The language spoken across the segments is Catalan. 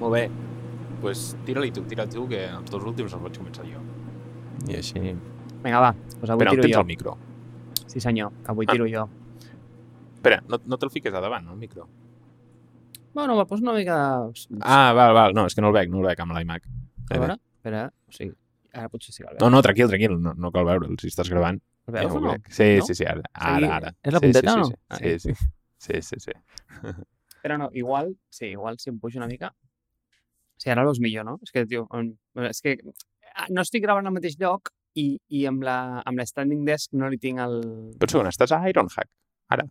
Molt bé. Doncs pues, tira-li tu, tira tu, que els dos últims els vaig començar jo. I així... Vinga, va, doncs avui on tiro tens jo. el micro? Sí, senyor, avui Ah. tiro jo. Espera, no, no te'l fiques a davant, no, el micro? Bueno, me'l poso una mica... Ah, val, val, no, és que no el veig, no el veig amb l'iMac. A veure, espera, o sigui, ara potser sí que el veu. No, no, tranquil, tranquil, no, no cal veure'l, si estàs gravant. El veus ja no? veig. Sí, No? sí, sí, ara, ara, ara. és la sí, punteta sí, o no? sí, Sí, sí, sí, sí, sí. Però no, igual, sí, igual si em pujo una mica... Sí, ara veus millor, no? És que, tio, és que ah, no estic gravant al mateix lloc i, i amb, la, amb la standing desk no li tinc el... Però segon, estàs a Ironhack, ara?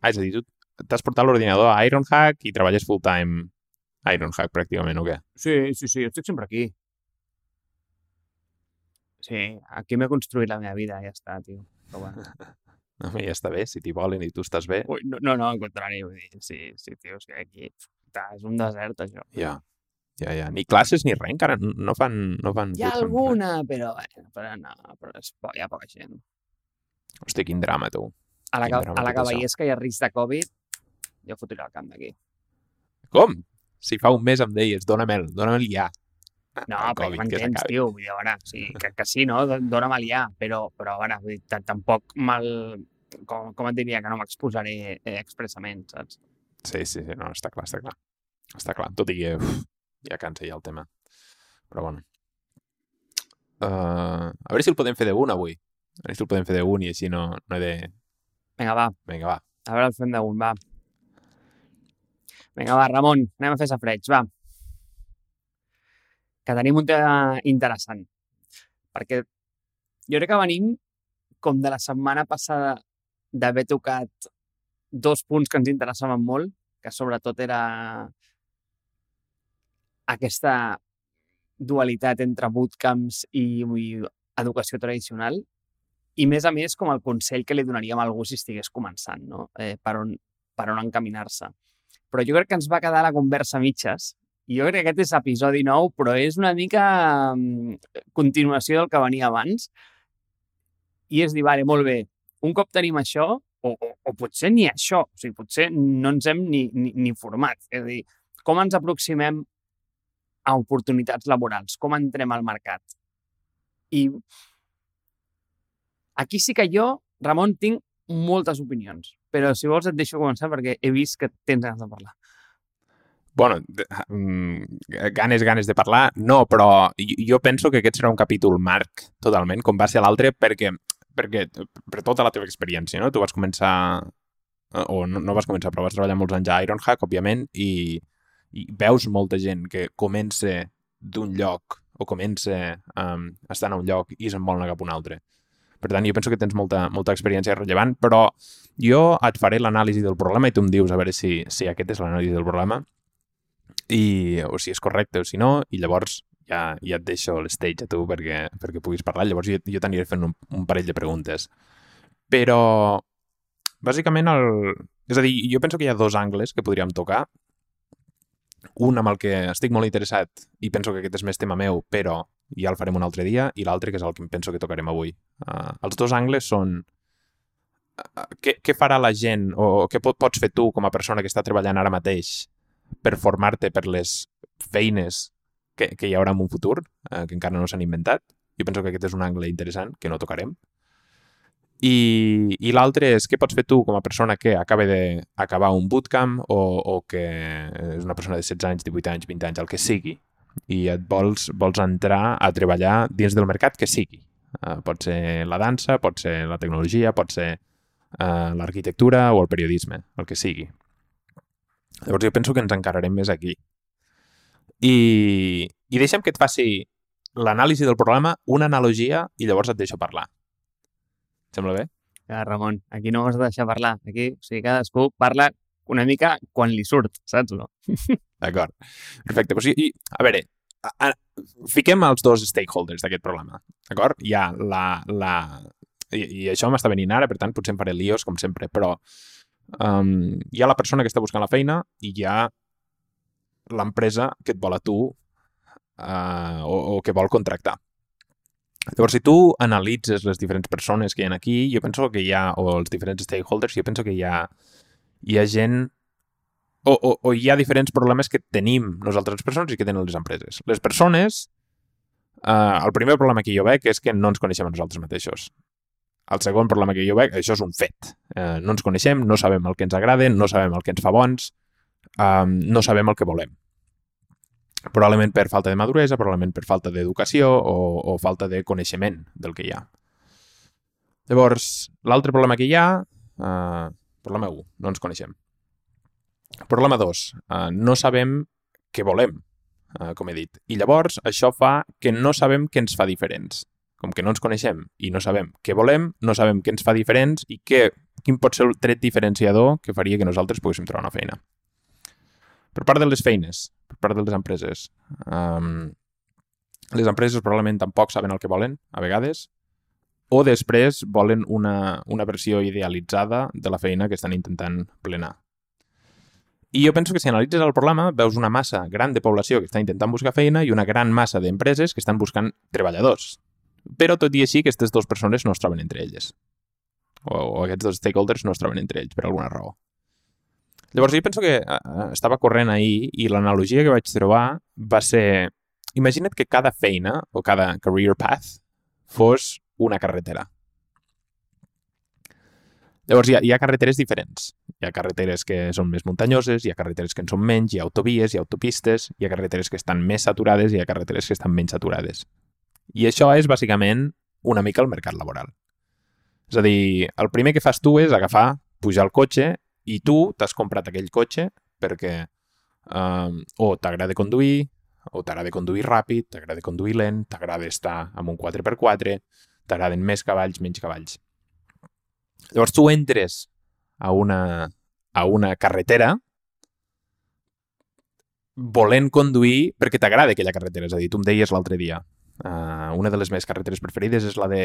Ah, és a dir, tu t'has portat l'ordinador a Ironhack i treballes full-time a Ironhack, pràcticament, o què? Sí, sí, sí, jo estic sempre aquí. Sí, aquí m'he construït la meva vida, ja està, tio. Però bueno. Mi ja està bé, si t'hi volen i tu estàs bé. Ui, no, no, no, al contrari, vull dir, sí, sí, tio, és que aquí és un desert, això. Ja, ja, ja. Ni classes ni res, encara no fan... No fan Hi ha bootcamp, res. alguna, però, bueno, però no, però és, po- hi ha poca gent. Hosti, quin drama, tu. A la, drama a la tot això. Cavallesca hi ha risc de Covid, jo fotré el camp d'aquí. Com? Si fa un mes em deies, dóna'm-el, dóna'm-el ja. No, El però Covid, ja que m'entens, tio. Vull dir, a veure, sí, que, que sí, no? Do- Dóna'm-el ja, però, però a veure, vull dir, ta- tampoc mal... Com, com et diria que no m'exposaré eh, expressament, saps? Sí, sí, sí, no, està clar, està clar. Està clar, tot i que uf, ja cansa ja el tema. Però bueno. Uh, a veure si el podem fer d'un avui. A veure si el podem fer d'un i així no, no he de... Vinga, va, Vinga, va. a veure el fem d'un, va. Vinga, va, Ramon, anem a fer safreig, va. Que tenim un tema interessant. Perquè jo crec que venim com de la setmana passada d'haver tocat dos punts que ens interessaven molt, que sobretot era aquesta dualitat entre bootcamps i, i educació tradicional i, més a més, com el consell que li donaríem a algú si estigués començant, no? eh, per, on, per on encaminar-se. Però jo crec que ens va quedar la conversa mitges jo crec que aquest és episodi nou, però és una mica mm, continuació del que venia abans i és dir, vale, molt bé, un cop tenim això, o, o, o potser ni això, o sigui, potser no ens hem ni, ni, ni format. És a dir, com ens aproximem a oportunitats laborals? Com entrem al mercat? I aquí sí que jo, Ramon, tinc moltes opinions. Però si vols et deixo començar perquè he vist que tens ganes de parlar. Bueno, de- mm, ganes, ganes de parlar, no, però jo jo penso que aquest serà un capítol marc, totalment, com va ser l'altre, perquè, perquè per tota la teva experiència, no? Tu vas començar, eh, o no, no vas començar, però vas treballar molts anys a Ironhack, òbviament, i, i veus molta gent que comença d'un lloc o comença um, estant a un lloc i se'n vol anar cap a un altre. Per tant, jo penso que tens molta, molta experiència rellevant, però jo et faré l'anàlisi del problema i tu em dius a veure si, si aquest és l'anàlisi del problema i, o si és correcte o si no, i llavors ja, ja et deixo l'stage a tu perquè, perquè puguis parlar. Llavors jo, jo t'aniré fent un, un parell de preguntes. Però, bàsicament, el... és a dir, jo penso que hi ha dos angles que podríem tocar. Un amb el que estic molt interessat i penso que aquest és més tema meu, però ja el farem un altre dia, i l'altre que és el que penso que tocarem avui. Uh, els dos angles són uh, què, què farà la gent o, què pot, pots fer tu com a persona que està treballant ara mateix per formar-te per les feines que, que hi haurà en un futur, eh, que encara no s'han inventat. Jo penso que aquest és un angle interessant que no tocarem. I, i l'altre és què pots fer tu com a persona que acaba d'acabar un bootcamp o, o que és una persona de 16 anys, 18 anys, 20 anys, el que sigui, i et vols, vols entrar a treballar dins del mercat que sigui. Uh, pot ser la dansa, pot ser la tecnologia, pot ser uh, l'arquitectura o el periodisme, el que sigui. Llavors jo penso que ens encararem més aquí. I, i deixa'm que et faci l'anàlisi del problema, una analogia, i llavors et deixo parlar. Sembla bé? Ja, Ramon, aquí no m'has de deixar parlar. Aquí, o sigui, cadascú parla una mica quan li surt, saps? No? D'acord. Perfecte. Pues, i, i, a veure, a, a, fiquem els dos stakeholders d'aquest problema. D'acord? Hi ha la... la i, I això m'està venint ara, per tant, potser em faré líos, com sempre, però um, hi ha la persona que està buscant la feina i hi ha l'empresa que et vol a tu uh, o, o que vol contractar. Llavors, si tu analitzes les diferents persones que hi ha aquí, jo penso que hi ha, o els diferents stakeholders, jo penso que hi ha, hi ha gent o, o, o hi ha diferents problemes que tenim nosaltres les persones i que tenen les empreses. Les persones, eh, el primer problema que jo veig és que no ens coneixem a nosaltres mateixos. El segon problema que jo veig, això és un fet. Eh, no ens coneixem, no sabem el que ens agrada, no sabem el que ens fa bons, eh, no sabem el que volem. Probablement per falta de maduresa, probablement per falta d'educació o, o falta de coneixement del que hi ha. Llavors, l'altre problema que hi ha, eh, problema 1, no ens coneixem. Problema 2, eh, no sabem què volem, eh, com he dit. I llavors això fa que no sabem què ens fa diferents. Com que no ens coneixem i no sabem què volem, no sabem què ens fa diferents i què, quin pot ser el tret diferenciador que faria que nosaltres poguéssim trobar una feina. Per part de les feines, per part de les empreses, um, les empreses probablement tampoc saben el que volen, a vegades, o després volen una, una versió idealitzada de la feina que estan intentant plenar. I jo penso que si analitzes el problema, veus una massa gran de població que està intentant buscar feina i una gran massa d'empreses que estan buscant treballadors. Però tot i així, aquestes dues persones no es troben entre elles. O, o aquests dos stakeholders no es troben entre ells, per alguna raó. Llavors, jo penso que uh, estava corrent ahir i l'analogia que vaig trobar va ser... Imagina't que cada feina o cada career path fos una carretera. Llavors, hi ha, hi ha carreteres diferents. Hi ha carreteres que són més muntanyoses, hi ha carreteres que en són menys, hi ha autovies, hi ha autopistes, hi ha carreteres que estan més saturades i hi ha carreteres que estan menys saturades. I això és, bàsicament, una mica el mercat laboral. És a dir, el primer que fas tu és agafar, pujar el cotxe i tu t'has comprat aquell cotxe perquè um, o t'agrada conduir, o t'agrada conduir ràpid, t'agrada conduir lent, t'agrada estar amb un 4x4, t'agraden més cavalls, menys cavalls. Llavors tu entres a una, a una carretera volent conduir perquè t'agrada aquella carretera. És a dir, tu em deies l'altre dia, uh, una de les meves carreteres preferides és la de...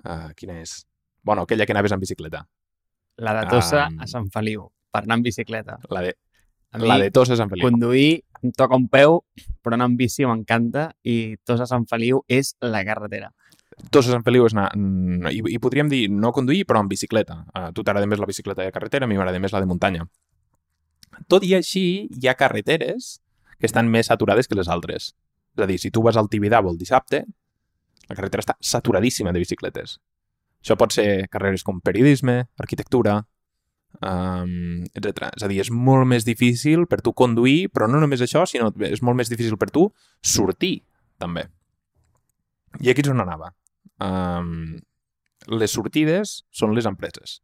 Uh, quina és? Bueno, aquella que anaves en bicicleta. La de Tossa um, a Sant Feliu, per anar en bicicleta. La de, la de Tossa a Sant Feliu. Conduir em toca un peu, però anar en bici m'encanta i Tossa a Sant Feliu és la carretera. Tossa a Sant Feliu és anar... I, I podríem dir no conduir, però en bicicleta. Uh, tu t'agrada més la bicicleta de carretera, a mi m'agrada més la de muntanya. Tot i així, hi ha carreteres que estan més saturades que les altres. És a dir, si tu vas al Tibidabo el dissabte, la carretera està saturadíssima de bicicletes. Això pot ser carreres com periodisme, arquitectura, um, etc. És a dir, és molt més difícil per tu conduir, però no només això, sinó és molt més difícil per tu sortir, també. I aquí és on anava. Um, les sortides són les empreses.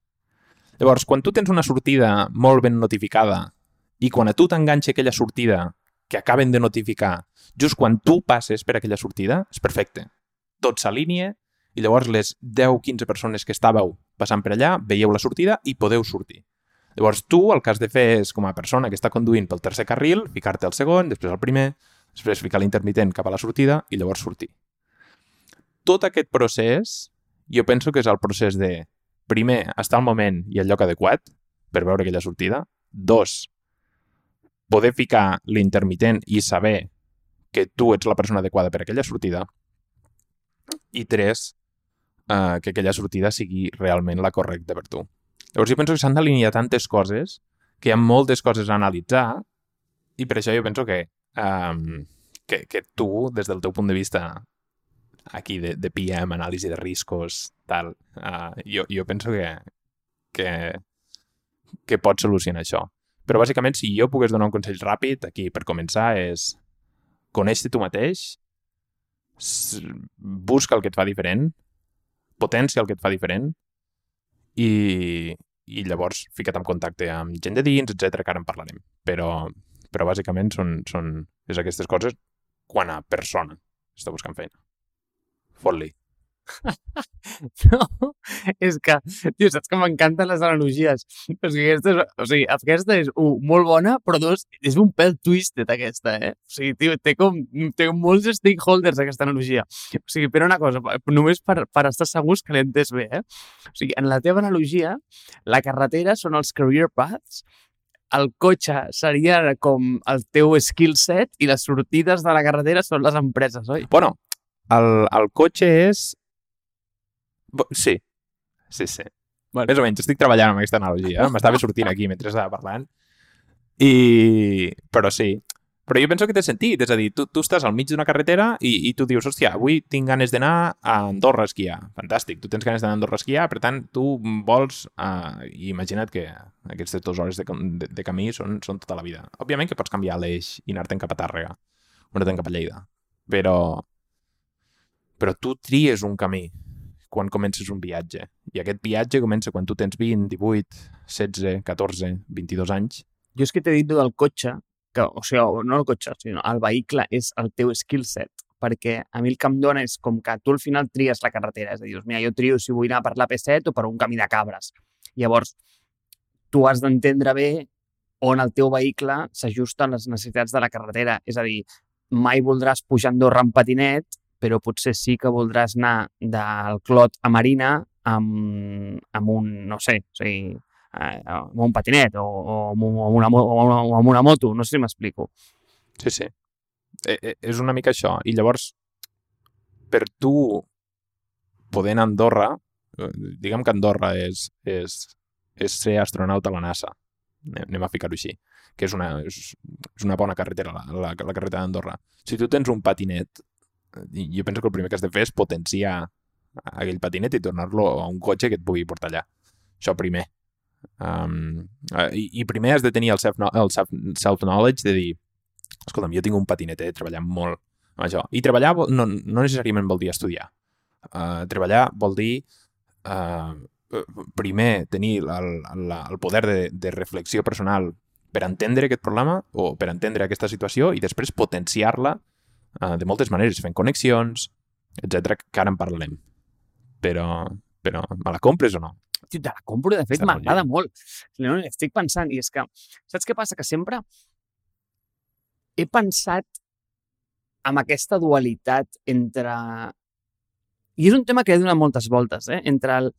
Llavors, quan tu tens una sortida molt ben notificada i quan a tu t'enganxa aquella sortida que acaben de notificar just quan tu passes per aquella sortida, és perfecte. Tot s'alinea i llavors les 10-15 persones que estàveu passant per allà veieu la sortida i podeu sortir. Llavors tu el que has de fer és, com a persona que està conduint pel tercer carril, ficar-te al segon, després al primer, després ficar l'intermitent cap a la sortida i llavors sortir. Tot aquest procés jo penso que és el procés de, primer, estar al moment i al lloc adequat per veure aquella sortida. Dos, poder ficar l'intermitent i saber que tu ets la persona adequada per aquella sortida. I tres, eh, que aquella sortida sigui realment la correcta per tu. Llavors jo penso que s'han d'alinear tantes coses que hi ha moltes coses a analitzar i per això jo penso que, um, que, que tu, des del teu punt de vista aquí de, de PM, anàlisi de riscos, tal, uh, jo, jo penso que, que, que pots solucionar això. Però bàsicament, si jo pogués donar un consell ràpid aquí per començar és coneix-te tu mateix, busca el que et fa diferent, potència el que et fa diferent i, i llavors fica't en contacte amb gent de dins, etc que ara en parlarem. Però, però bàsicament són, són és aquestes coses quan a persona està buscant feina. Fot-li. no, és que, tio, saps que m'encanten les analogies. O sigui, aquesta és, o sigui, aquesta és, un, molt bona, però dos, és un pèl twisted, aquesta, eh? O sigui, tio, té com, té molts stakeholders, aquesta analogia. O sigui, però una cosa, només per, per estar segurs que l'he entès bé, eh? O sigui, en la teva analogia, la carretera són els career paths, el cotxe seria com el teu skill set i les sortides de la carretera són les empreses, oi? Bueno, el, el cotxe és Sí, sí, sí. Bueno. Més o menys, estic treballant amb aquesta analogia. Eh? M'estava sortint aquí mentre estava parlant. I... Però sí, però jo penso que té sentit, és a dir, tu, tu estàs al mig d'una carretera i, i tu dius, hòstia, avui tinc ganes d'anar a Andorra a esquiar. Fantàstic, tu tens ganes d'anar a Andorra a esquiar, per tant, tu vols... Uh, imagina't que aquestes dues hores de, de, de camí són, són tota la vida. Òbviament que pots canviar l'eix i anar-te'n cap a Tàrrega o anar-te'n cap a Lleida, però... Però tu tries un camí quan comences un viatge. I aquest viatge comença quan tu tens 20, 18, 16, 14, 22 anys. Jo és que t'he dit del cotxe que, o sigui, no el cotxe, sinó el vehicle és el teu skill set, perquè a mi el que em dona és com que tu al final tries la carretera, és a dir, mira, jo trio si vull anar per la P7 o per un camí de cabres. Llavors, tu has d'entendre bé on el teu vehicle s'ajusta a les necessitats de la carretera. És a dir, mai voldràs pujar a Andorra amb patinet, però potser sí que voldràs anar del Clot a Marina amb, amb un, no sé, o sigui, eh, amb un patinet o, o, amb una, o, una, o amb una moto, no sé si m'explico. Sí, sí. Eh, eh, és una mica això. I llavors, per tu poder anar a Andorra, eh, diguem que Andorra és, és, és ser astronauta a la NASA, anem a ficar-ho així, que és una, és, és una bona carretera, la, la, la carretera d'Andorra. Si tu tens un patinet, jo penso que el primer que has de fer és potenciar aquell patinet i tornar-lo a un cotxe que et pugui portar allà. Això primer. Um, i, I primer has de tenir el self-knowledge self, de dir escolta'm, jo tinc un patinet, he treballat molt amb això. I treballar no, no necessàriament vol dir estudiar. Uh, treballar vol dir uh, primer tenir el, el, el poder de, de reflexió personal per entendre aquest problema o per entendre aquesta situació i després potenciar-la uh, de moltes maneres, fent connexions, etc que ara en parlarem. Però, però me la compres o no? Tio, te la compro, de fet, m'agrada molt. No, estic pensant, i és que, saps què passa? Que sempre he pensat amb aquesta dualitat entre... I és un tema que he donat moltes voltes, eh? Entre el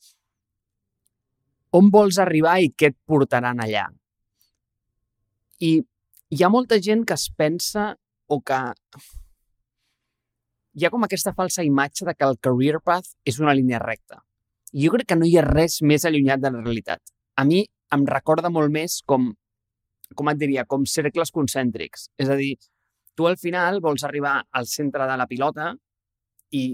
on vols arribar i què et portaran allà. I hi ha molta gent que es pensa o que hi ha com aquesta falsa imatge de que el career path és una línia recta jo crec que no hi ha res més allunyat de la realitat. A mi em recorda molt més com, com et diria, com cercles concèntrics. És a dir, tu al final vols arribar al centre de la pilota i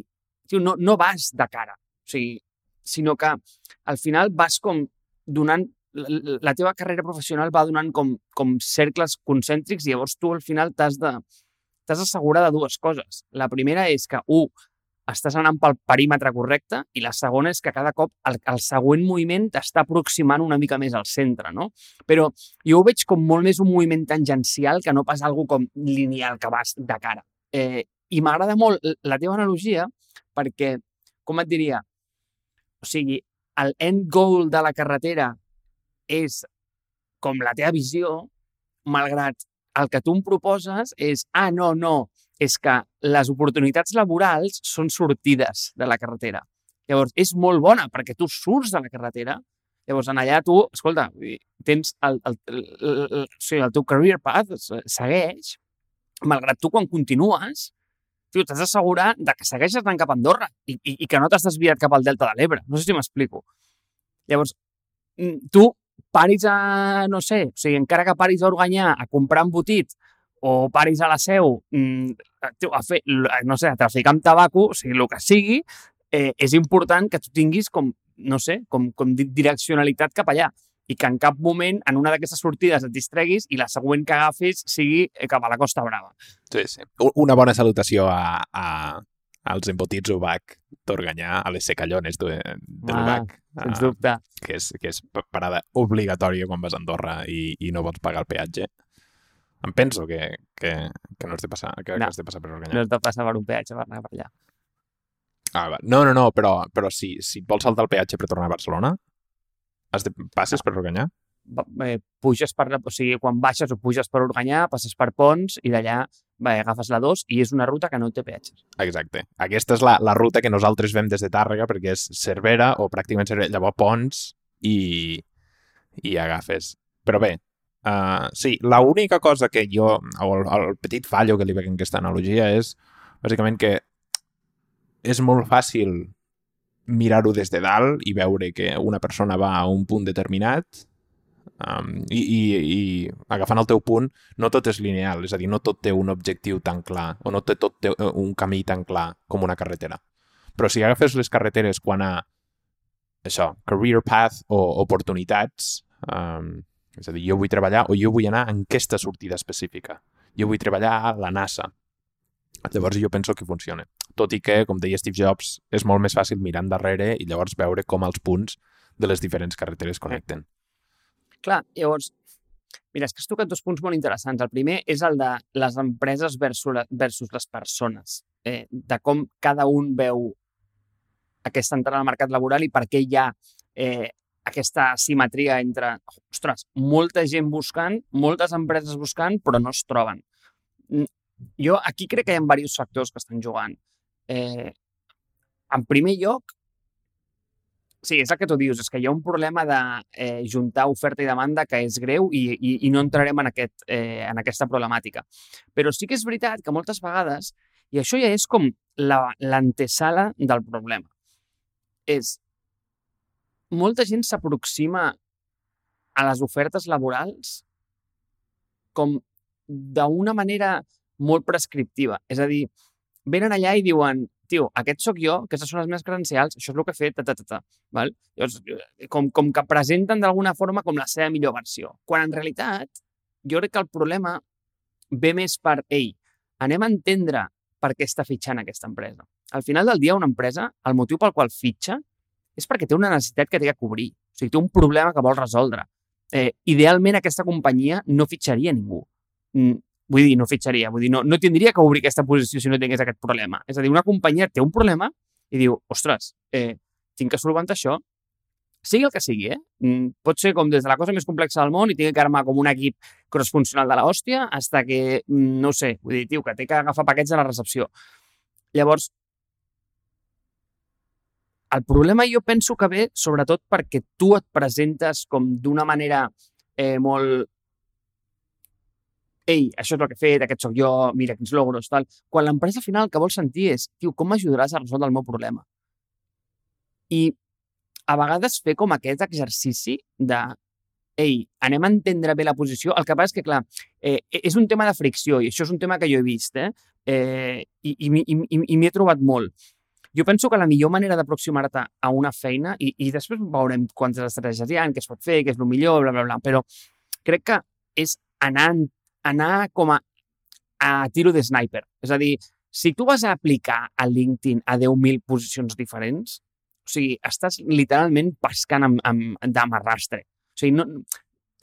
tio, no, no vas de cara, o sigui, sinó que al final vas com donant la, la teva carrera professional va donant com, com cercles concèntrics i llavors tu al final t'has de t'has d'assegurar de dues coses. La primera és que, un, estàs anant pel perímetre correcte i la segona és que cada cop el, el següent moviment t'està aproximant una mica més al centre, no? Però jo ho veig com molt més un moviment tangencial que no pas algo com lineal que vas de cara. Eh, I m'agrada molt la teva analogia perquè, com et diria, o sigui, el end goal de la carretera és com la teva visió, malgrat el que tu em proposes és, ah, no, no, és que les oportunitats laborals són sortides de la carretera. Llavors, és molt bona perquè tu surts de la carretera, llavors en allà tu, escolta, tens el, el, el, el, el teu career path segueix, malgrat tu quan continues, tu t'has d'assegurar de que segueixes anant cap a Andorra i, i, i que no t'has desviat cap al Delta de l'Ebre. No sé si m'explico. Llavors, mm, tu paris a, no sé, o sigui, encara que paris a Organyà a comprar embotit o paris a la seu mm, a fer, no sé, a traficar amb tabaco, o sigui, el que sigui, eh, és important que tu tinguis com, no sé, com, com direccionalitat cap allà i que en cap moment en una d'aquestes sortides et distreguis i la següent que agafis sigui eh, cap a la Costa Brava. Sí, sí. Una bona salutació a, a, als embotits UBAC d'Organyà, a les secallones de, de ah. Sens dubte. Que és, que és parada obligatòria quan vas a Andorra i, i no pots pagar el peatge. Em penso que, que, que no has de passar, que, no, que has de passar per Organyà. No has de passar per un peatge per anar per allà. Ah, va. No, no, no, però, però si, si vols saltar el peatge per tornar a Barcelona, has de, passes no. per Organyà? Eh, puges per, o sigui, quan baixes o puges per Organyà, passes per Pons i d'allà agafes la 2 i és una ruta que no té peatges. Exacte. Aquesta és la, la ruta que nosaltres vem des de Tàrrega perquè és Cervera o pràcticament Cervera, llavors Pons i, i agafes. Però bé, Uh, sí, l'única cosa que jo, o el, el petit fallo que li veig en aquesta analogia és, bàsicament, que és molt fàcil mirar-ho des de dalt i veure que una persona va a un punt determinat Um, i, i, I agafant el teu punt, no tot és lineal, és a dir, no tot té un objectiu tan clar o no té tot té un camí tan clar com una carretera. Però si agafes les carreteres quan a això, career path o oportunitats, um, és a dir, jo vull treballar o jo vull anar en aquesta sortida específica. Jo vull treballar a la NASA. Llavors jo penso que funciona. Tot i que, com deia Steve Jobs, és molt més fàcil mirar endarrere i llavors veure com els punts de les diferents carreteres connecten. Clar, llavors, mira, és que has tocat dos punts molt interessants. El primer és el de les empreses versus, versus les persones, eh, de com cada un veu aquesta entrada al mercat laboral i per què hi ha eh, aquesta simetria entre, ostres, molta gent buscant, moltes empreses buscant, però no es troben. Mm, jo aquí crec que hi ha diversos factors que estan jugant. Eh, en primer lloc, sí, és el que tu dius, és que hi ha un problema de eh, juntar oferta i demanda que és greu i, i, i no entrarem en, aquest, eh, en aquesta problemàtica. Però sí que és veritat que moltes vegades, i això ja és com l'antesala del problema, és molta gent s'aproxima a les ofertes laborals com d'una manera molt prescriptiva. És a dir, venen allà i diuen, tio, aquest sóc jo, aquestes són les meves credencials, això és el que he fet, ta, ta, ta, ta. Val? Llavors, com, com que presenten d'alguna forma com la seva millor versió. Quan en realitat, jo crec que el problema ve més per, ei, anem a entendre per què està fitxant aquesta empresa. Al final del dia, una empresa, el motiu pel qual fitxa és perquè té una necessitat que té que cobrir. O sigui, té un problema que vol resoldre. Eh, idealment, aquesta companyia no fitxaria ningú. Mm, vull dir, no fitxaria. Vull dir, no, no tindria que obrir aquesta posició si no tingués aquest problema. És a dir, una companyia té un problema i diu, ostres, eh, tinc que solventar això, sigui el que sigui, eh? Mm, pot ser com des de la cosa més complexa del món i tingui que armar com un equip cross-funcional de l'hòstia hasta que, mm, no sé, vull dir, tio, que té que agafar paquets a la recepció. Llavors, el problema jo penso que ve sobretot perquè tu et presentes com d'una manera eh, molt ei, això és el que he fet, aquest sóc jo, mira quins logros, tal. Quan l'empresa final que vol sentir és, tio, com m'ajudaràs a resoldre el meu problema? I a vegades fer com aquest exercici de ei, anem a entendre bé la posició. El que passa és que, clar, eh, és un tema de fricció i això és un tema que jo he vist, eh? eh I i, i, i, i m'hi he trobat molt. Jo penso que la millor manera d'aproximar-te a una feina, i, i després veurem quantes estratègies hi ha, què es pot fer, què és el millor, bla, bla, bla, però crec que és anar, anar com a, a tiro de sniper. És a dir, si tu vas a aplicar a LinkedIn a 10.000 posicions diferents, o sigui, estàs literalment pescant amb, amb, d'amarrastre. O sigui, no,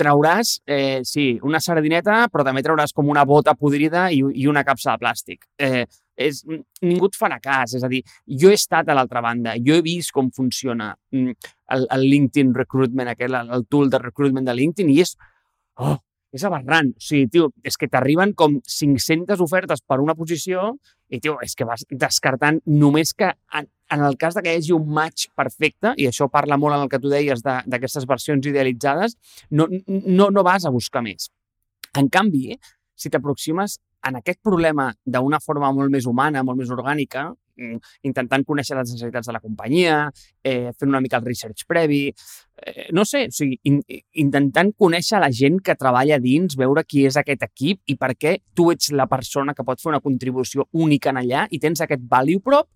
trauràs, eh, sí, una sardineta, però també trauràs com una bota podrida i, i una capsa de plàstic. Eh, és, ningú et farà cas. És a dir, jo he estat a l'altra banda, jo he vist com funciona mm, el, el LinkedIn Recruitment, aquell, el tool de recruitment de LinkedIn, i és, oh, és aberrant. O sigui, tio, és que t'arriben com 500 ofertes per una posició i, tio, és que vas descartant només que en, en el cas de que hi hagi un match perfecte, i això parla molt en el que tu deies d'aquestes de, versions idealitzades, no, no, no vas a buscar més. En canvi, si t'aproximes en aquest problema d'una forma molt més humana, molt més orgànica, intentant conèixer les necessitats de la companyia, eh, fent una mica el research previ, eh, no sé, o sigui, in, intentant conèixer la gent que treballa dins, veure qui és aquest equip i per què tu ets la persona que pot fer una contribució única en allà i tens aquest value prop,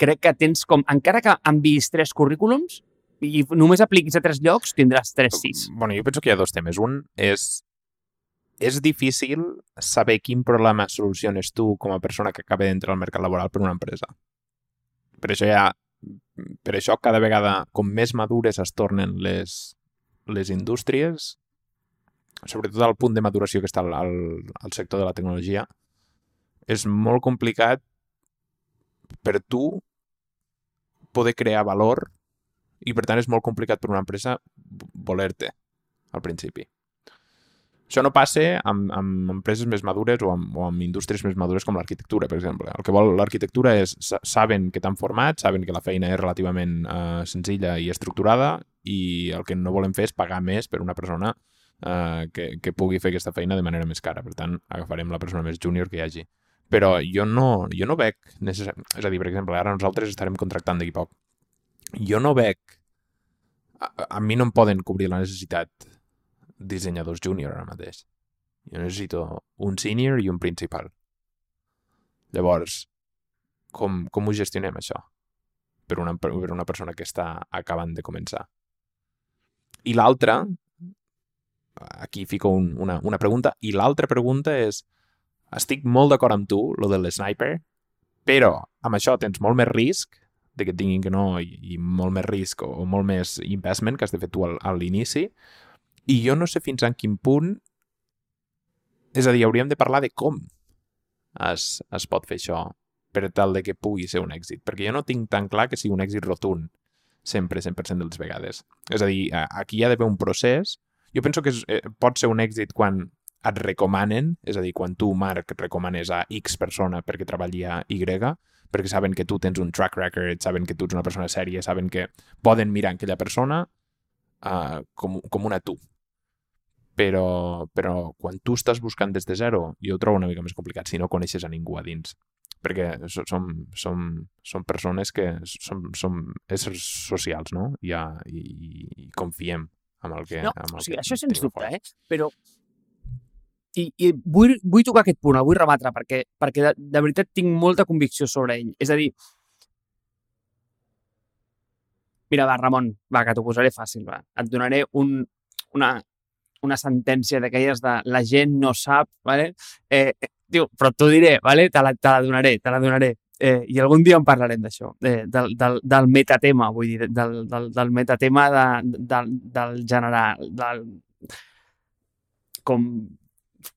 crec que tens com, encara que enviïs tres currículums i només apliquis a tres llocs, tindràs tres sis. Bueno, jo penso que hi ha dos temes. Un és és difícil saber quin problema soluciones tu com a persona que acaba d'entrar al mercat laboral per una empresa. Per això ja, per això cada vegada com més madures es tornen les, les indústries, sobretot al punt de maduració que està al, al, al sector de la tecnologia, és molt complicat per tu poder crear valor i per tant és molt complicat per una empresa voler-te al principi. Això no passa amb, amb empreses més madures o amb, o amb indústries més madures com l'arquitectura, per exemple. El que vol l'arquitectura és, saben que t'han format, saben que la feina és relativament uh, senzilla i estructurada i el que no volen fer és pagar més per una persona uh, que, que pugui fer aquesta feina de manera més cara. Per tant, agafarem la persona més júnior que hi hagi. Però jo no, jo no veig... Necessar... És a dir, per exemple, ara nosaltres estarem contractant d'aquí poc. Jo no veig... A, a mi no em poden cobrir la necessitat dissenyadors júnior ara mateix. Jo necessito un senior i un principal. Llavors, com, com ho gestionem, això? Per una, per una persona que està acabant de començar. I l'altra, aquí fico un, una, una pregunta, i l'altra pregunta és, estic molt d'acord amb tu, lo de l'sniper, però amb això tens molt més risc de que et tinguin que no i, i molt més risc o, o molt més investment que has de fer tu al, a l'inici i jo no sé fins en quin punt és a dir, hauríem de parlar de com es, es pot fer això per tal de que pugui ser un èxit, perquè jo no tinc tan clar que sigui un èxit rotund sempre, 100% de les vegades. És a dir, aquí hi ha d'haver un procés. Jo penso que és, eh, pot ser un èxit quan et recomanen, és a dir, quan tu, Marc, recomanes a X persona perquè treballi a Y, perquè saben que tu tens un track record, saben que tu ets una persona sèria, saben que poden mirar aquella persona uh, com, com una tu. Però, però quan tu estàs buscant des de zero, jo ho trobo una mica més complicat si no coneixes a ningú a dins. Perquè som, som, som persones que som, som éssers socials, no? I, i, i confiem amb el que... No, amb el o sigui, que això sens dubte, eh? Però i, i vull, vull tocar aquest punt, el vull rebatre, perquè, perquè de, de veritat tinc molta convicció sobre ell. És a dir, mira, va, Ramon, va, que t'ho posaré fàcil, va. Et donaré un, una, una sentència d'aquelles de la gent no sap, vale? eh, diu, però t'ho diré, vale? te, la, te la donaré, te la donaré. Eh, I algun dia en parlarem d'això, eh, del, del, del metatema, vull dir, del, del, del metatema de, del, del general, del, com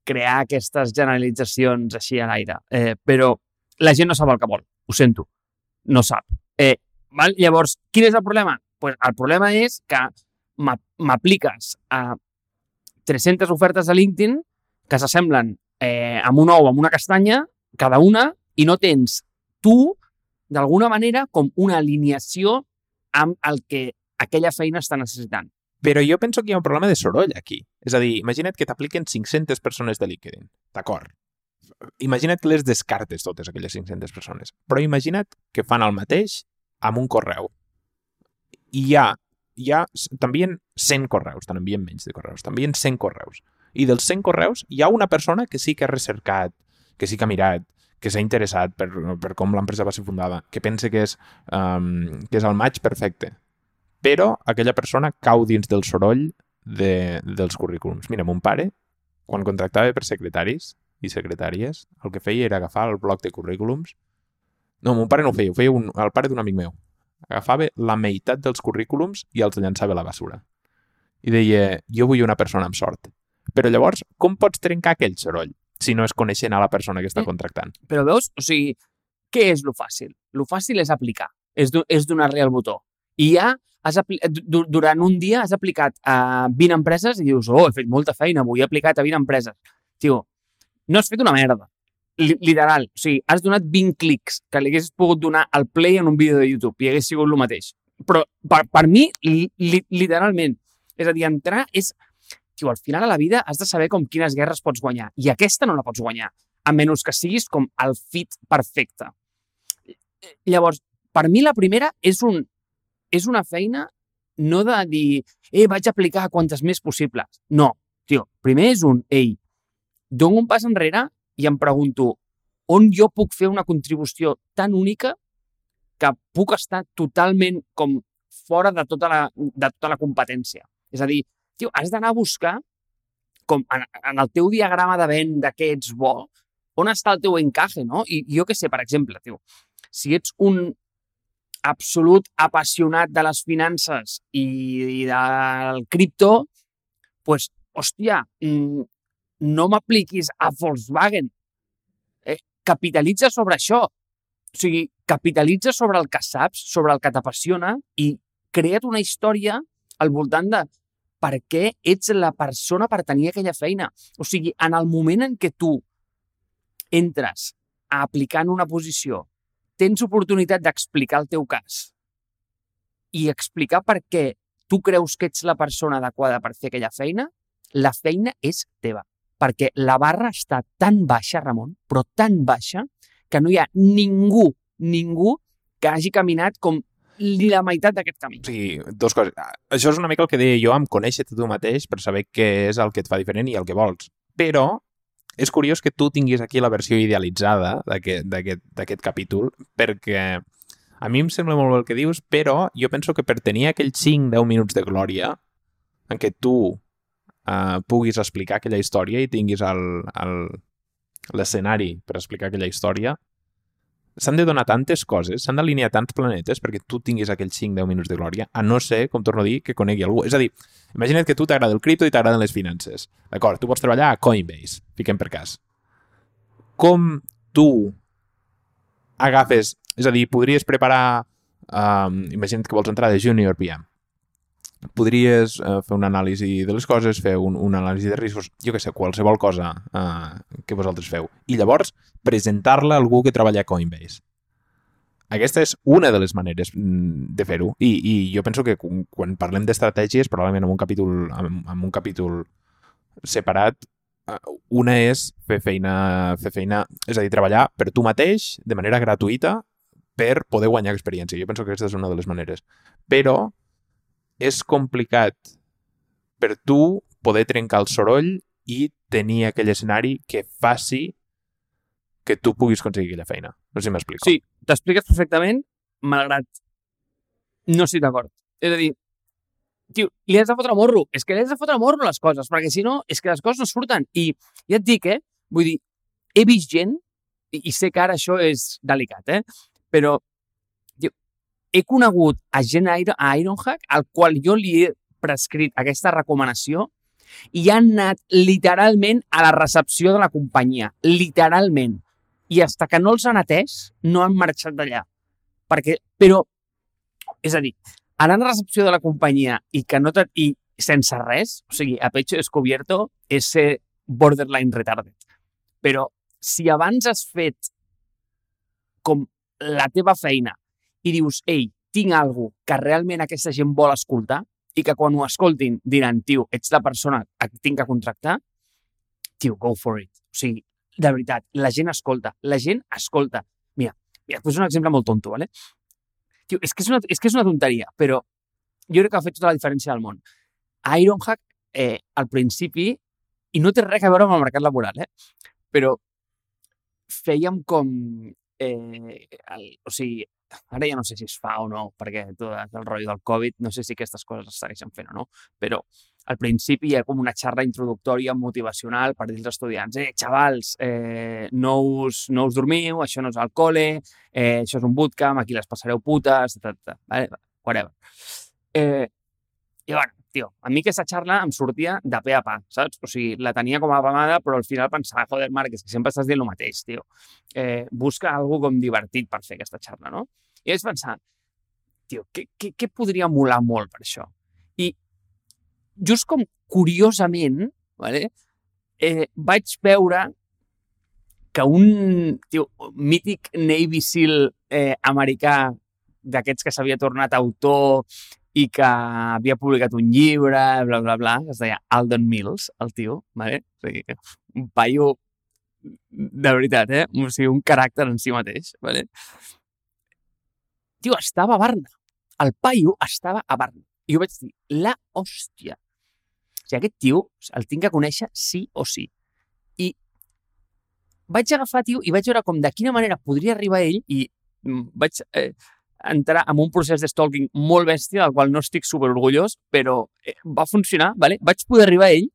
crear aquestes generalitzacions així a l'aire. Eh, però la gent no sap el que vol, ho sento, no sap. Eh, val? Llavors, quin és el problema? Pues el problema és que m'apliques a 300 ofertes a LinkedIn que s'assemblen eh, amb un ou, amb una castanya, cada una, i no tens tu, d'alguna manera, com una alineació amb el que aquella feina està necessitant. Però jo penso que hi ha un problema de soroll aquí. És a dir, imagina't que t'apliquen 500 persones de LinkedIn. D'acord. Imagina't que les descartes totes aquelles 500 persones. Però imagina't que fan el mateix amb un correu. I hi ha, hi ha t'envien 100 correus, te n'envien menys de correus, t'envien 100 correus. I dels 100 correus hi ha una persona que sí que ha recercat, que sí que ha mirat, que s'ha interessat per, per com l'empresa va ser fundada, que pensa que és, um, que és el match perfecte però aquella persona cau dins del soroll de, dels currículums. Mira, mon pare, quan contractava per secretaris i secretàries, el que feia era agafar el bloc de currículums. No, mon pare no ho feia, ho feia un, el pare d'un amic meu. Agafava la meitat dels currículums i els llançava a la basura. I deia, jo vull una persona amb sort. Però llavors, com pots trencar aquell soroll si no és coneixent a la persona que està mm. contractant? Però veus, o sigui, què és lo fàcil? Lo fàcil és aplicar, és donar-li el botó. I ja has durant un dia has aplicat a 20 empreses i dius, oh, he fet molta feina, avui he aplicat a 20 empreses. Tio, no has fet una merda. Literal. O sigui, has donat 20 clics que li haguessis pogut donar al play en un vídeo de YouTube i hagués sigut el mateix. Però per, per mi, li, li, literalment, és a dir, entrar és... Tio, al final a la vida has de saber com quines guerres pots guanyar. I aquesta no la pots guanyar, a menys que siguis com el fit perfecte. Llavors, per mi la primera és un és una feina no de dir, eh, vaig aplicar quantes més possibles. No, tio, primer és un, ei, dono un pas enrere i em pregunto on jo puc fer una contribució tan única que puc estar totalment com fora de tota la, de tota la competència. És a dir, tio, has d'anar a buscar com en, en el teu diagrama de venda que ets bo, on està el teu encaje, no? I jo què sé, per exemple, tio, si ets un, absolut apassionat de les finances i, i del cripto, pues, hòstia, mm, no m'apliquis a Volkswagen. Eh, capitalitza sobre això. O sigui, capitalitza sobre el que saps, sobre el que t'apassiona i crea't una història al voltant de per què ets la persona per tenir aquella feina. O sigui, en el moment en què tu entres a aplicar en una posició tens oportunitat d'explicar el teu cas i explicar per què tu creus que ets la persona adequada per fer aquella feina, la feina és teva. Perquè la barra està tan baixa, Ramon, però tan baixa, que no hi ha ningú, ningú que hagi caminat com la meitat d'aquest camí. Sigui, dos coses. Això és una mica el que deia jo amb conèixer-te tu mateix per saber què és el que et fa diferent i el que vols. Però és curiós que tu tinguis aquí la versió idealitzada d'aquest capítol perquè a mi em sembla molt bé el que dius, però jo penso que per tenir aquells 5-10 minuts de glòria en què tu uh, puguis explicar aquella història i tinguis l'escenari per explicar aquella història, s'han de donar tantes coses, s'han d'alinear tants planetes perquè tu tinguis aquells 5-10 minuts de glòria, a no ser, com torno a dir, que conegui algú. És a dir, imagina't que tu t'agrada el cripto i t'agraden les finances. D'acord, tu pots treballar a Coinbase, fiquem per cas. Com tu agafes... És a dir, podries preparar... Um, imagina't que vols entrar de junior PM podries uh, fer un anàlisi de les coses, fer un, un anàlisi de riscos, jo que sé, qualsevol cosa uh, que vosaltres feu. I llavors presentar-la a algú que treballa a Coinbase. Aquesta és una de les maneres mm, de fer-ho. I, I jo penso que quan parlem d'estratègies, probablement en un capítol, en, en un capítol separat, uh, una és fer feina, fer feina, és a dir, treballar per tu mateix de manera gratuïta per poder guanyar experiència. Jo penso que aquesta és una de les maneres. Però és complicat per tu poder trencar el soroll i tenir aquell escenari que faci que tu puguis aconseguir aquella feina. No sé si m'explico. Sí, t'expliques perfectament, malgrat no estic d'acord. És a dir, tio, li has de fotre morro. És que li has de fotre morro les coses, perquè si no, és que les coses no surten. I ja et dic, eh? Vull dir, he vist gent, i, i sé que ara això és delicat, eh? Però he conegut a gent a Ironhack, al qual jo li he prescrit aquesta recomanació i han anat literalment a la recepció de la companyia. Literalment. I hasta que no els han atès, no han marxat d'allà. Perquè, però, és a dir, anar a la recepció de la companyia i que no i sense res, o sigui, a pecho descubierto, és ser borderline retarded. Però si abans has fet com la teva feina i dius, ei, tinc algo que realment aquesta gent vol escoltar i que quan ho escoltin diran, tio, ets la persona que tinc que contractar, tio, go for it. O sigui, de veritat, la gent escolta, la gent escolta. Mira, mira, poso un exemple molt tonto, ¿vale? Tio, és que és, una, és que és una tonteria, però jo crec que ha fet tota la diferència del món. A Ironhack, eh, al principi, i no té res a veure amb el mercat laboral, eh? però fèiem com... Eh, el, o sigui, ara ja no sé si es fa o no, perquè tot el rotllo del Covid, no sé si aquestes coses es segueixen fent o no, però al principi hi ha com una xarra introductòria motivacional per dir als estudiants, eh, xavals, eh, no, us, no us dormiu, això no és al col·le, eh, això és un bootcamp, aquí les passareu putes, ta, vale? whatever. Eh, I bueno, tio, a mi aquesta xarra em sortia de pe a pa, saps? O sigui, la tenia com a pamada, però al final pensava, joder, Marc, és que sempre estàs dient el mateix, tio. Eh, busca alguna com divertit per fer aquesta xarra, no? I vaig pensar, tio, què, què, què podria molar molt per això? I just com curiosament, vale, eh, vaig veure que un tio, mític Navy SEAL eh, americà d'aquests que s'havia tornat autor i que havia publicat un llibre, bla, bla, bla, que es deia Alden Mills, el tio, vale? o sigui, un paio de veritat, eh? O sigui, un caràcter en si mateix, vale? tio, estava a Barna. El paio estava a Barna. I jo vaig dir, la hòstia. O sigui, aquest tio el tinc que conèixer sí o sí. I vaig agafar, tio, i vaig veure com de quina manera podria arribar ell i mm, vaig eh, entrar en un procés de stalking molt bèstia, del qual no estic super orgullós, però eh, va funcionar, vale? vaig poder arribar a ell,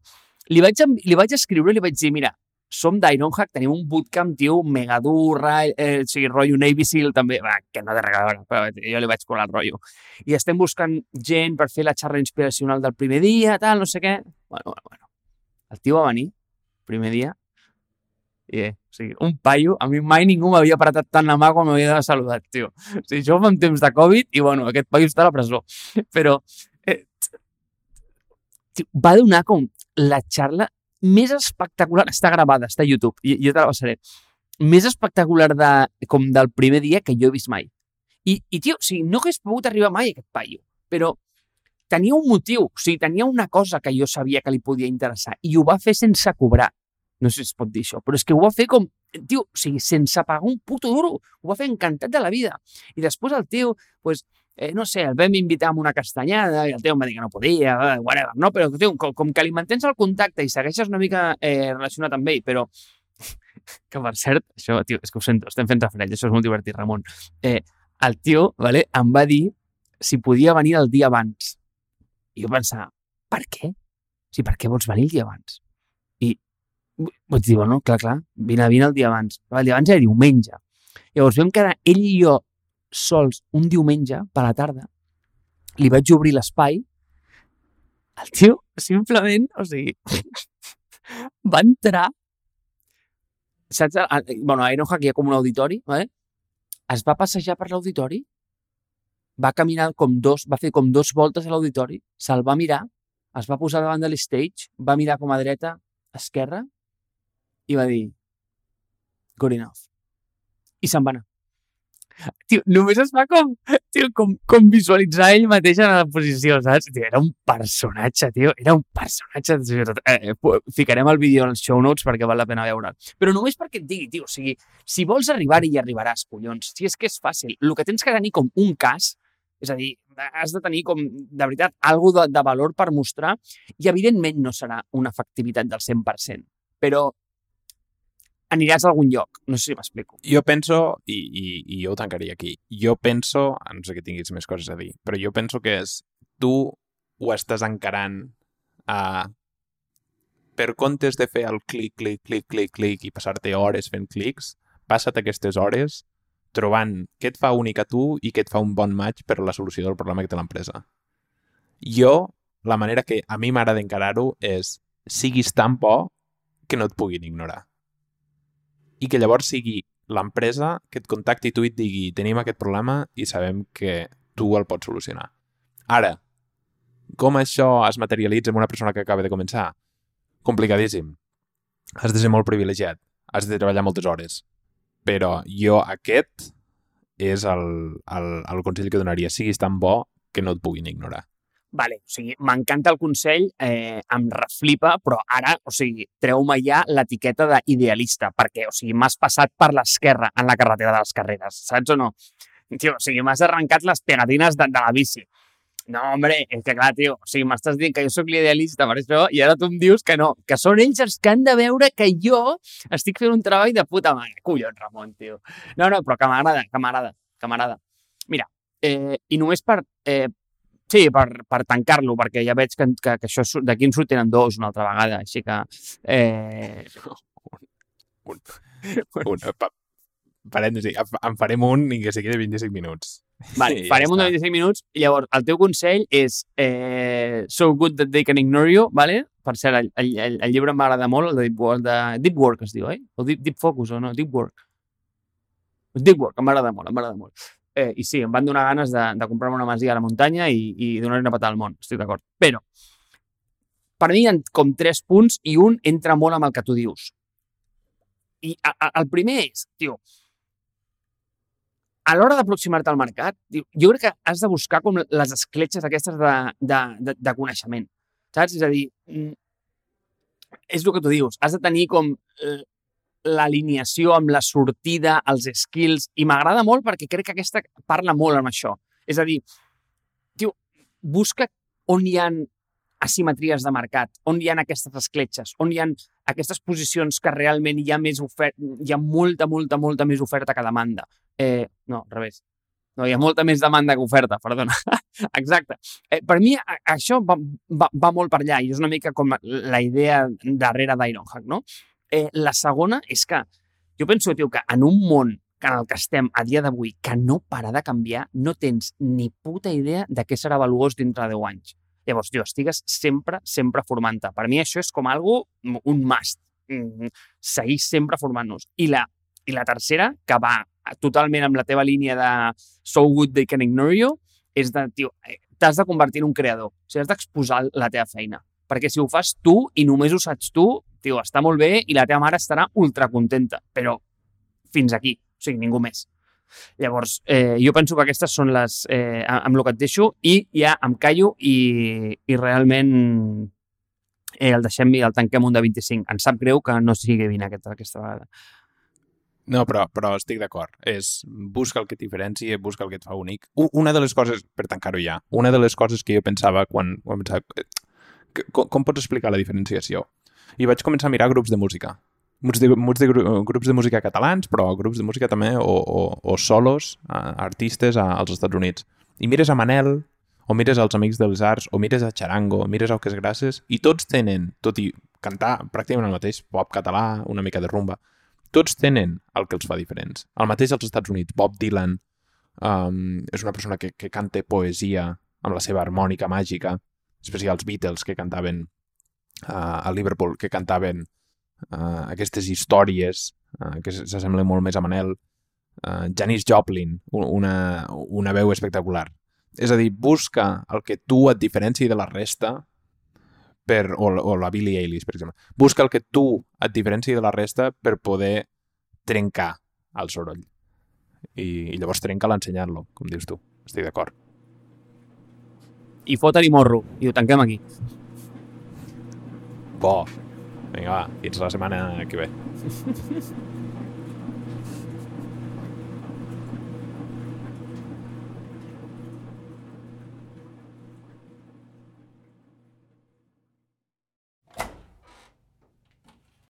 li vaig, li vaig escriure i li vaig dir, mira, som d'Ironhack, tenim un bootcamp, tio, mega dur, eh, o sigui, rotllo Navy SEAL també, va, que no a veure, però jo li vaig colar el rotllo. I estem buscant gent per fer la xarra inspiracional del primer dia, tal, no sé què. Bueno, bueno, bueno. El tio va venir, primer dia, i eh, o sigui, un paio, a mi mai ningú m'havia apretat tant la mà quan m'havia saludat, tio. O sigui, jo fa un temps de Covid i, bueno, aquest paio està a la presó. Però eh, tio, va donar com la xarra més espectacular, està gravada, està a YouTube, i jo te la passaré, més espectacular de, com del primer dia que jo he vist mai. I, i tio, o sigui, no hagués pogut arribar mai aquest paio, però tenia un motiu, o sigui, tenia una cosa que jo sabia que li podia interessar i ho va fer sense cobrar. No sé si es pot dir això, però és que ho va fer com, tio, o sigui, sense pagar un puto duro. Ho va fer encantat de la vida. I després el tio, pues, eh, no sé, el vam invitar a una castanyada i el tio em va dir que no podia, eh, whatever, no? Però, tio, com, com que li mantens el contacte i segueixes una mica eh, relacionat amb ell, però que per cert, això, tio, és que ho sento, estem fent referència, això és molt divertit, Ramon. Eh, el tio, vale, em va dir si podia venir el dia abans. I jo pensava, per què? O sigui, per què vols venir el dia abans? Vaig dir, bueno, clar, clar, vine, vine el dia abans. El dia abans era diumenge. Llavors vam quedar ell i jo sols un diumenge per la tarda. Li vaig obrir l'espai. El tio, simplement, o sigui, va entrar saps? Bueno, a Ironhack hi ha com un auditori, ¿vale? es va passejar per l'auditori, va caminar com dos, va fer com dos voltes a l'auditori, se'l va mirar, es va posar davant de l'stage, va mirar com a dreta, esquerra, i va dir, good enough. I se'n va anar. Tio, només es va com, tio, com, com visualitzar ell mateix en la posició, saps? Tio, era un personatge, tio, era un personatge. Eh, ficarem el vídeo als show notes perquè val la pena veure'l. Però només perquè et digui, tio, o sigui, si vols arribar-hi hi arribaràs, collons. Si és que és fàcil. El que tens que tenir com un cas, és a dir, has de tenir com, de veritat, alguna de, de valor per mostrar i evidentment no serà una efectivitat del 100%, però aniràs a algun lloc. No sé si m'explico. Jo penso, i, i, i jo ho tancaria aquí, jo penso, no sé que tinguis més coses a dir, però jo penso que és, tu ho estàs encarant a... Per comptes de fer el clic, clic, clic, clic, clic i passar-te hores fent clics, passa't aquestes hores trobant què et fa únic a tu i què et fa un bon match per a la solució del problema que té l'empresa. Jo, la manera que a mi m'agrada encarar-ho és siguis tan bo que no et puguin ignorar i que llavors sigui l'empresa que et contacti tu i et digui tenim aquest problema i sabem que tu el pots solucionar. Ara, com això es materialitza en una persona que acaba de començar? Complicadíssim. Has de ser molt privilegiat. Has de treballar moltes hores. Però jo aquest és el, el, el consell que donaria. Siguis tan bo que no et puguin ignorar. Vale, o sigui, m'encanta el consell, eh, em reflipa, però ara, o sigui, treu-me ja l'etiqueta d'idealista, perquè, o sigui, m'has passat per l'esquerra en la carretera de les carreres, saps o no? Tio, o sigui, m'has arrencat les pegatines de, de la bici. No, hombre, és que clar, tio, o sigui, m'estàs dient que jo sóc l'idealista per això i ara tu em dius que no, que són ells els que han de veure que jo estic fent un treball de puta mare. Collons, Ramon, tio. No, no, però que m'agrada, que m'agrada, que m'agrada. Mira, eh, i només per eh, Sí, per, per tancar-lo, perquè ja veig que, que, que això d'aquí en surten dos una altra vegada, així que... Eh... Un, un, un, pa, parèntesi, en farem un i que sigui de 25 minuts. Vale, I farem ja un de 25 minuts. Llavors, el teu consell és eh, So Good That They Can Ignore You, vale? Per cert, el, el, el llibre m'agrada molt, el de Deep Work, de Deep Work es diu, eh? O Deep, Deep Focus, o no? Deep Work. Deep Work, m'agrada molt, m'agrada molt. Eh, I sí, em van donar ganes de, de comprar-me una masia a la muntanya i, i donar-li una patada al món, estic d'acord. Però, per mi hi ha com tres punts i un entra molt amb el que tu dius. I a, a, el primer és, tio, a l'hora d'aproximar-te al mercat, tio, jo crec que has de buscar com les escletxes aquestes de, de, de, de coneixement. Saps? És a dir, mm, és el que tu dius, has de tenir com eh, l'alineació amb la sortida, els skills, i m'agrada molt perquè crec que aquesta parla molt amb això. És a dir, tio, busca on hi han asimetries de mercat, on hi ha aquestes escletxes, on hi ha aquestes posicions que realment hi ha més oferta, hi ha molta, molta, molta més oferta que demanda. Eh, no, al revés. No, hi ha molta més demanda que oferta, perdona. Exacte. Eh, per mi, això va, va, va molt per allà i és una mica com la idea darrere d'Ironhack, no? Eh, la segona és que jo penso, tio, que en un món en el que estem a dia d'avui, que no para de canviar, no tens ni puta idea de què serà valuós dintre de 10 anys. Llavors, tio, estigues sempre, sempre formant-te. Per mi això és com algo, un must. Mm, seguir sempre formant-nos. I la, I la tercera, que va totalment amb la teva línia de so good they can ignore you, és de, tio, eh, t'has de convertir en un creador. O sigui, has d'exposar la teva feina. Perquè si ho fas tu i només ho saps tu, tio, està molt bé i la teva mare estarà ultra contenta, però fins aquí, o sigui, ningú més. Llavors, eh, jo penso que aquestes són les eh, amb el que et deixo i ja em callo i, i realment eh, el deixem i el tanquem un de 25. Em sap greu que no sigui 20 aquesta, aquesta vegada. No, però, però estic d'acord. És busca el que et diferencia, busca el que et fa únic. Una de les coses, per tancar-ho ja, una de les coses que jo pensava quan, quan pensava, que, com, com pots explicar la diferenciació? I vaig començar a mirar grups de música. Grups de, grups de, grups de música catalans, però grups de música també, o, o, o solos, artistes als Estats Units. I mires a Manel, o mires als Amics dels Arts, o mires a Charango, o mires a Oques Grasses, i tots tenen, tot i cantar pràcticament el mateix, pop català, una mica de rumba, tots tenen el que els fa diferents. El mateix als Estats Units, Bob Dylan um, és una persona que, que canta poesia amb la seva harmònica màgica, especialment els Beatles que cantaven uh, a Liverpool, que cantaven uh, aquestes històries uh, que s'assemblen molt més a Manel, uh, Janis Joplin, una, una veu espectacular. És a dir, busca el que tu et diferenci de la resta per, o, o la Billie Eilish, per exemple. Busca el que tu et diferenci de la resta per poder trencar el soroll. I, i llavors trenca l'ensenyar-lo, com dius tu. Estic d'acord. I fotre-hi morro. I ho tanquem aquí. Bo. Vinga, va. Fins la setmana que ve.